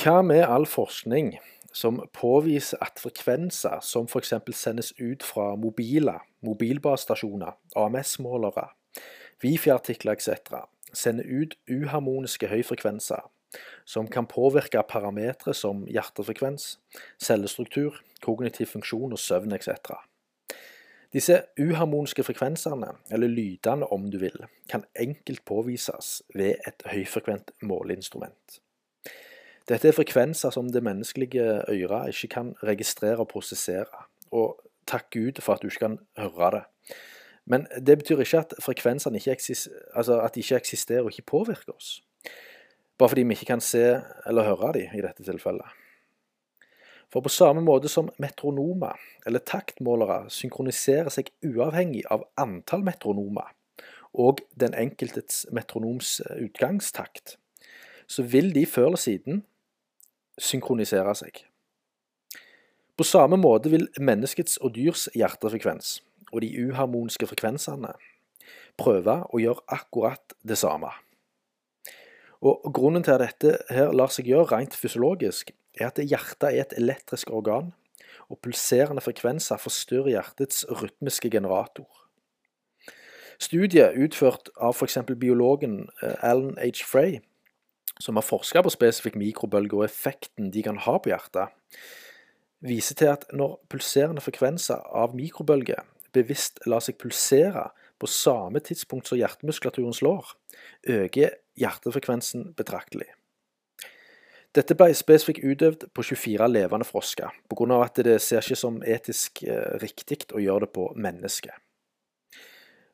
Hva med all forskning som påviser at frekvenser som f.eks. sendes ut fra mobiler, mobilbasestasjoner, AMS-målere, Wifi-artikler etc., sender ut uharmoniske høyfrekvenser som kan påvirke parametere som hjertefrekvens, cellestruktur, kognitiv funksjon og søvn etc. Disse uharmoniske frekvensene, eller lydene om du vil, kan enkelt påvises ved et høyfrekvent måleinstrument. Dette er frekvenser som det menneskelige øret ikke kan registrere og prosessere, og takk Gud for at du ikke kan høre det. Men det betyr ikke at frekvensene ikke, altså at de ikke eksisterer og ikke påvirker oss. Bare fordi vi ikke kan se eller høre dem i dette tilfellet. For på samme måte som metronomer, eller taktmålere, synkroniserer seg uavhengig av antall metronomer og den enkeltes metronoms utgangstakt, så vil de før eller siden synkronisere seg. På samme måte vil menneskets og dyrs hjertefrekvens og de uharmoniske frekvensene prøve å gjøre akkurat det samme. Og Grunnen til at dette her lar seg gjøre rent fysiologisk, er at hjertet er et elektrisk organ, og pulserende frekvenser forstyrrer hjertets rytmiske generator. Studiet utført av f.eks. biologen eh, Alan H. Frey som har forska på spesifikk mikrobølge og effekten de kan ha på hjertet, viser til at når pulserende frekvenser av mikrobølger bevisst lar seg pulsere på samme tidspunkt som hjertemuskulaturen slår, øker hjertefrekvensen betraktelig. Dette ble spesifikt utøvd på 24 levende frosker, pga. at det ser ikke som etisk eh, riktig å gjøre det på mennesket,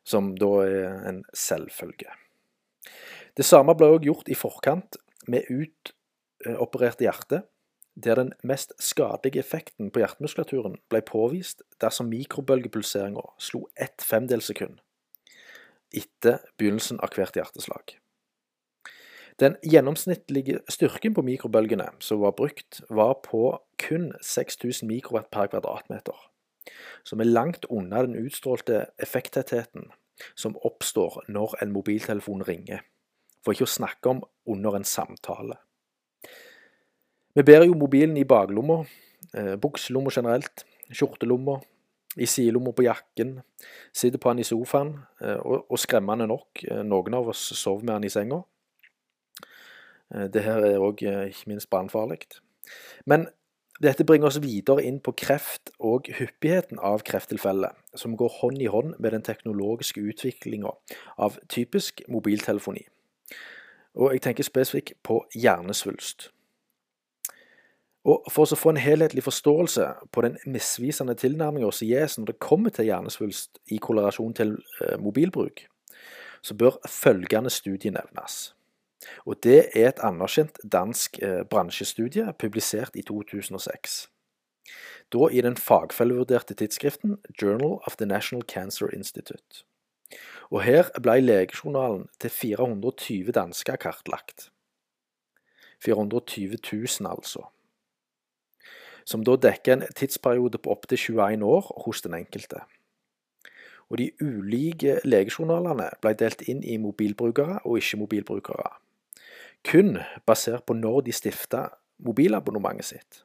som da er en selvfølge. Det samme ble også gjort i forkant med utoperert hjerte, der den mest skadelige effekten på hjertemuskulaturen ble påvist dersom mikrobølgepulseringa slo ett femdelssekund etter begynnelsen av hvert hjerteslag. Den gjennomsnittlige styrken på mikrobølgene som var brukt, var på kun 6000 mikrowatt per kvadratmeter, som er langt unna den utstrålte effekttettheten som oppstår når en mobiltelefon ringer for ikke å snakke om under en samtale. Vi bærer jo mobilen i baklomma, eh, bukselomma generelt, skjortelomma, i sidelomma på jakken, sitter på den i sofaen, eh, og, skremmende nok, eh, noen av oss sover med den i senga. Det her er òg ikke minst brannfarlig. Men dette bringer oss videre inn på kreft og hyppigheten av krefttilfeller, som går hånd i hånd med den teknologiske utviklinga av typisk mobiltelefoni. Og jeg tenker spesifikt på hjernesvulst. Og For å få en helhetlig forståelse på den misvisende tilnærminga som gis når det kommer til hjernesvulst i kolorasjon til eh, mobilbruk, så bør følgende studie nevnes. Og Det er et anerkjent dansk eh, bransjestudie publisert i 2006. Da i den fagfellevurderte tidsskriften Journal of the National Cancer Institute og her ble legejournalen til 420 dansker kartlagt. 420 000, altså. Som da dekker en tidsperiode på opptil 21 år hos den enkelte. Og de ulike legejournalene ble delt inn i mobilbrukere og ikke-mobilbrukere. Kun basert på når de stifta mobilabonnementet sitt.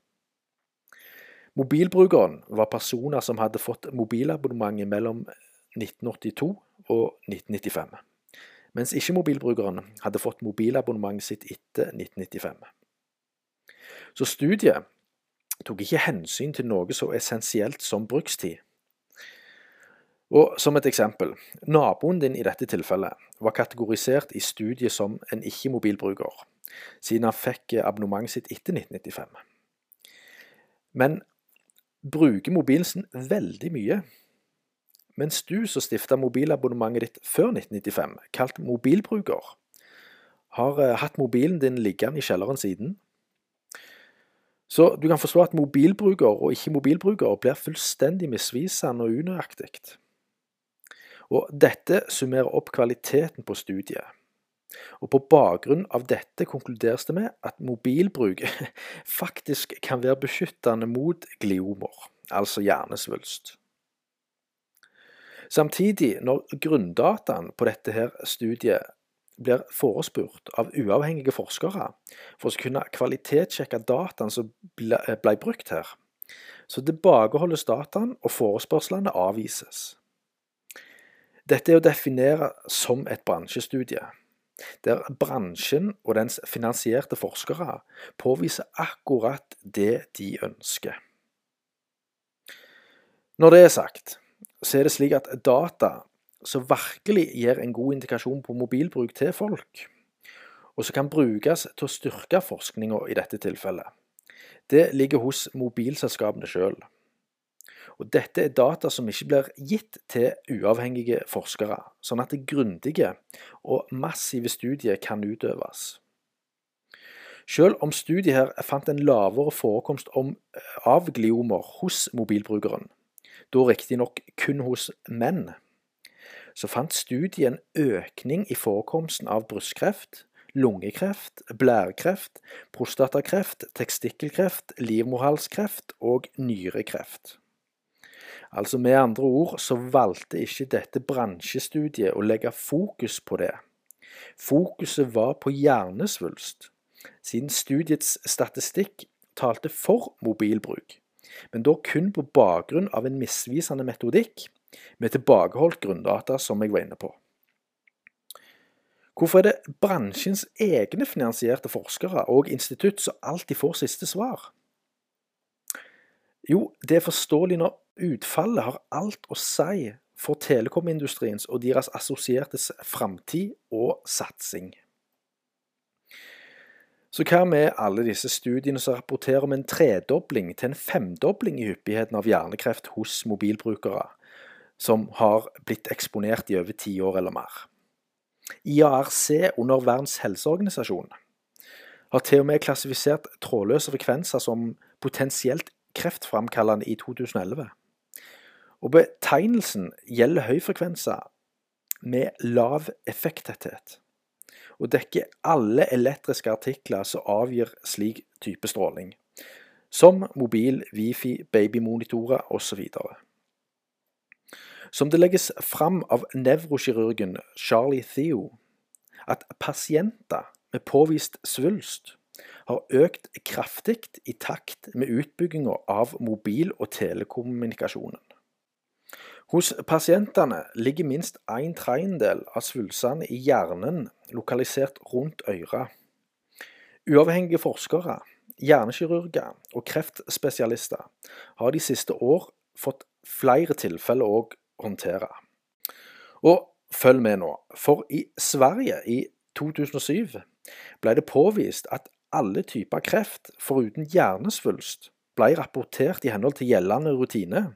Mobilbrukeren var personer som hadde fått mobilabonnementet mellom 1982 og 1995, mens ikke-mobilbrukeren hadde fått mobilabonnementet sitt etter 1995. Så studiet tok ikke hensyn til noe så essensielt som brukstid. Og Som et eksempel, naboen din i dette tilfellet var kategorisert i studiet som en ikke-mobilbruker, siden han fikk abonnementet sitt etter 1995. Men bruker mobilen sin veldig mye mens du som stifta mobilabonnementet ditt før 1995, kalt mobilbruker, har uh, hatt mobilen din liggende i kjelleren siden. Så du kan forstå at mobilbruker og ikke-mobilbruker blir fullstendig misvisende og unøyaktig. Og dette summerer opp kvaliteten på studiet. Og På bakgrunn av dette konkluderes det med at mobilbruk faktisk kan være beskyttende mot gliomer, altså hjernesvulst. Samtidig, når grunndataen på dette her studiet blir forespurt av uavhengige forskere for å kunne kvalitetssjekke dataen som ble, ble brukt her, så tilbakeholdes dataen og forespørslene avvises. Dette er å definere som et bransjestudie, der bransjen og dens finansierte forskere påviser akkurat det de ønsker. Når det er sagt, så er det slik at data som virkelig gir en god indikasjon på mobilbruk til folk, og som kan brukes til å styrke forskninga i dette tilfellet, det ligger hos mobilselskapene sjøl. Og Dette er data som ikke blir gitt til uavhengige forskere, sånn at det grundige og massive studier kan utøves. Selv om studiet her fant en lavere forekomst av gliomer hos mobilbrukeren, da riktignok kun hos menn, så fant studiet en økning i forekomsten av brystkreft, lungekreft, blærekreft, prostatakreft, tekstikkelkreft, livmorhalskreft og nyrekreft. Altså med andre ord så valgte ikke dette bransjestudiet å legge fokus på det. Fokuset var på hjernesvulst, siden studiets statistikk talte for mobilbruk, men da kun på bakgrunn av en misvisende metodikk med tilbakeholdt grunndata, som jeg var inne på. Hvorfor er det bransjens egne finansierte forskere og institutt som alltid får siste svar? Jo, det er forståelig når utfallet har alt å si for telekomindustriens og deres assosiertes framtid og satsing. Så hva med alle disse studiene som rapporterer om en tredobling til en femdobling i hyppigheten av hjernekreft hos mobilbrukere, som har blitt eksponert i over ti år eller mer. IARC under Verdens helseorganisasjon har til og med klassifisert trådløse frekvenser som potensielt kreftframkallende i 2011. Og betegnelsen gjelder høyfrekvenser med lav effekttetthet, og dekker alle elektriske artikler som avgir slik type stråling, som mobil, wifi, babymonitorer osv som det legges fram av nevrokirurgen Charlie Theo, at pasienter med påvist svulst har økt kraftig i takt med utbygginga av mobil- og telekommunikasjonen. Hos pasientene ligger minst en tredjedel av svulstene i hjernen lokalisert rundt øret. Uavhengige forskere, hjernekirurger og kreftspesialister har de siste år fått flere tilfeller å håndtere. Og følg med nå, for i Sverige i 2007 ble det påvist at alle typer kreft foruten hjernesvulst ble rapportert i henhold til gjeldende rutine.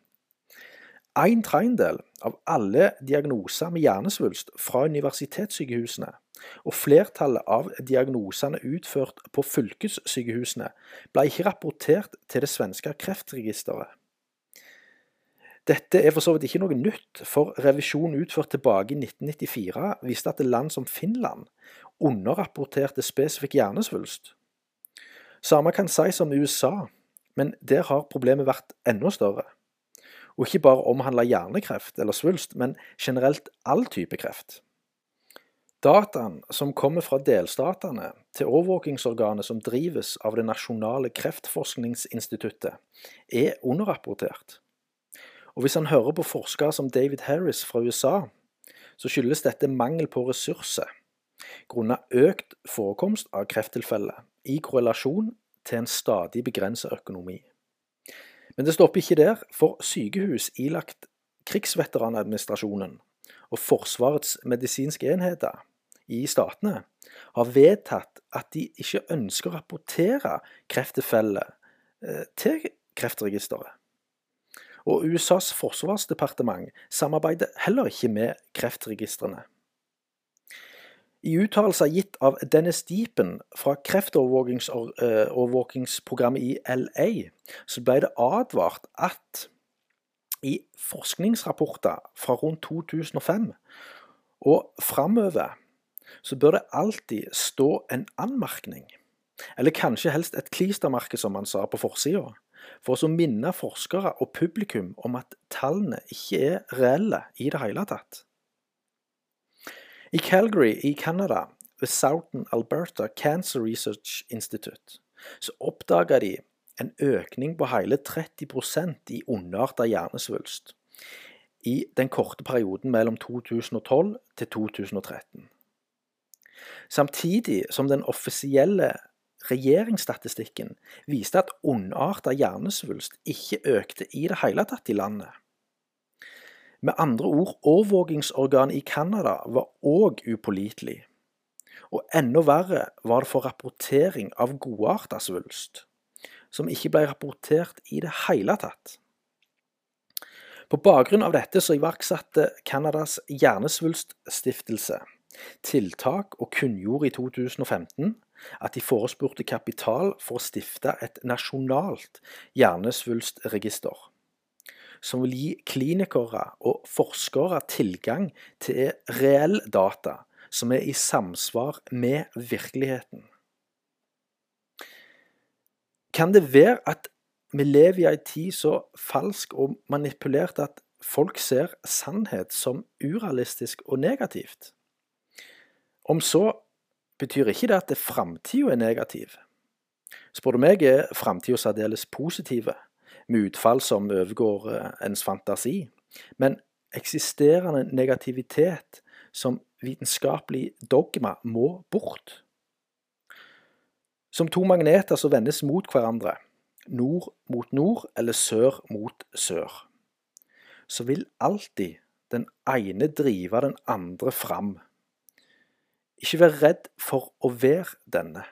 En tredjedel av alle diagnoser med hjernesvulst fra universitetssykehusene og flertallet av diagnosene utført på fylkessykehusene ble ikke rapportert til det svenske kreftregisteret. Dette er for så vidt ikke noe nytt, for revisjon utført tilbake i 1994 viste at land som Finland underrapporterte spesifikk hjernesvulst. Samme kan sies om USA, men der har problemet vært enda større. Og ikke bare omhandle hjernekreft eller svulst, men generelt all type kreft. Dataen som kommer fra delstatene til overvåkingsorganet som drives av det nasjonale kreftforskningsinstituttet, er underrapportert. Og Hvis han hører på forskere som David Harris fra USA, så skyldes dette mangel på ressurser, grunnet økt forekomst av krefttilfeller, i korrelasjon til en stadig begrenset økonomi. Men det stopper ikke der, for sykehus ilagt krigsveteranadministrasjonen og Forsvarets medisinske enheter i statene har vedtatt at de ikke ønsker å rapportere krefttilfeller eh, til Kreftregisteret. Og USAs forsvarsdepartement samarbeider heller ikke med kreftregistrene. I uttalelser gitt av Dennis Deepen fra kreftovervåkingsprogrammet i LA, så ble det advart at i forskningsrapporter fra rundt 2005 og framover så bør det alltid stå en anmerkning, eller kanskje helst et klistermerke, som han sa på forsida, for å minne forskere og publikum om at tallene ikke er reelle i det hele tatt. I Calgary i Canada, ved Southern Alberta Cancer Research Institute, så oppdaga de en økning på hele 30% i underarta hjernesvulst i den korte perioden mellom 2012 til 2013. Samtidig som den offisielle regjeringsstatistikken viste at ondarta hjernesvulst ikke økte i det hele tatt i landet. Med andre ord, overvåkingsorganet i Canada var òg upålitelig. Og enda verre var det for rapportering av godarta svulst, som ikke ble rapportert i det hele tatt. På bakgrunn av dette så iverksatte Canadas hjernesvulststiftelse tiltak og kunngjorde i 2015 at de forespurte kapital for å stifte et nasjonalt hjernesvulstregister, som vil gi klinikere og forskere tilgang til reell data som er i samsvar med virkeligheten. Kan det være at vi lever i ei tid så falsk og manipulert at folk ser sannhet som urealistisk og negativt? Om så betyr ikke det at framtida er negativ. Spør du meg, er framtida særdeles positive, med utfall som overgår eh, ens fantasi. Men eksisterende negativitet som vitenskapelig dogma må bort. Som to magneter som vendes mot hverandre, nord mot nord eller sør mot sør, så vil alltid den ene drive den andre fram ikke vær redd for å være denne.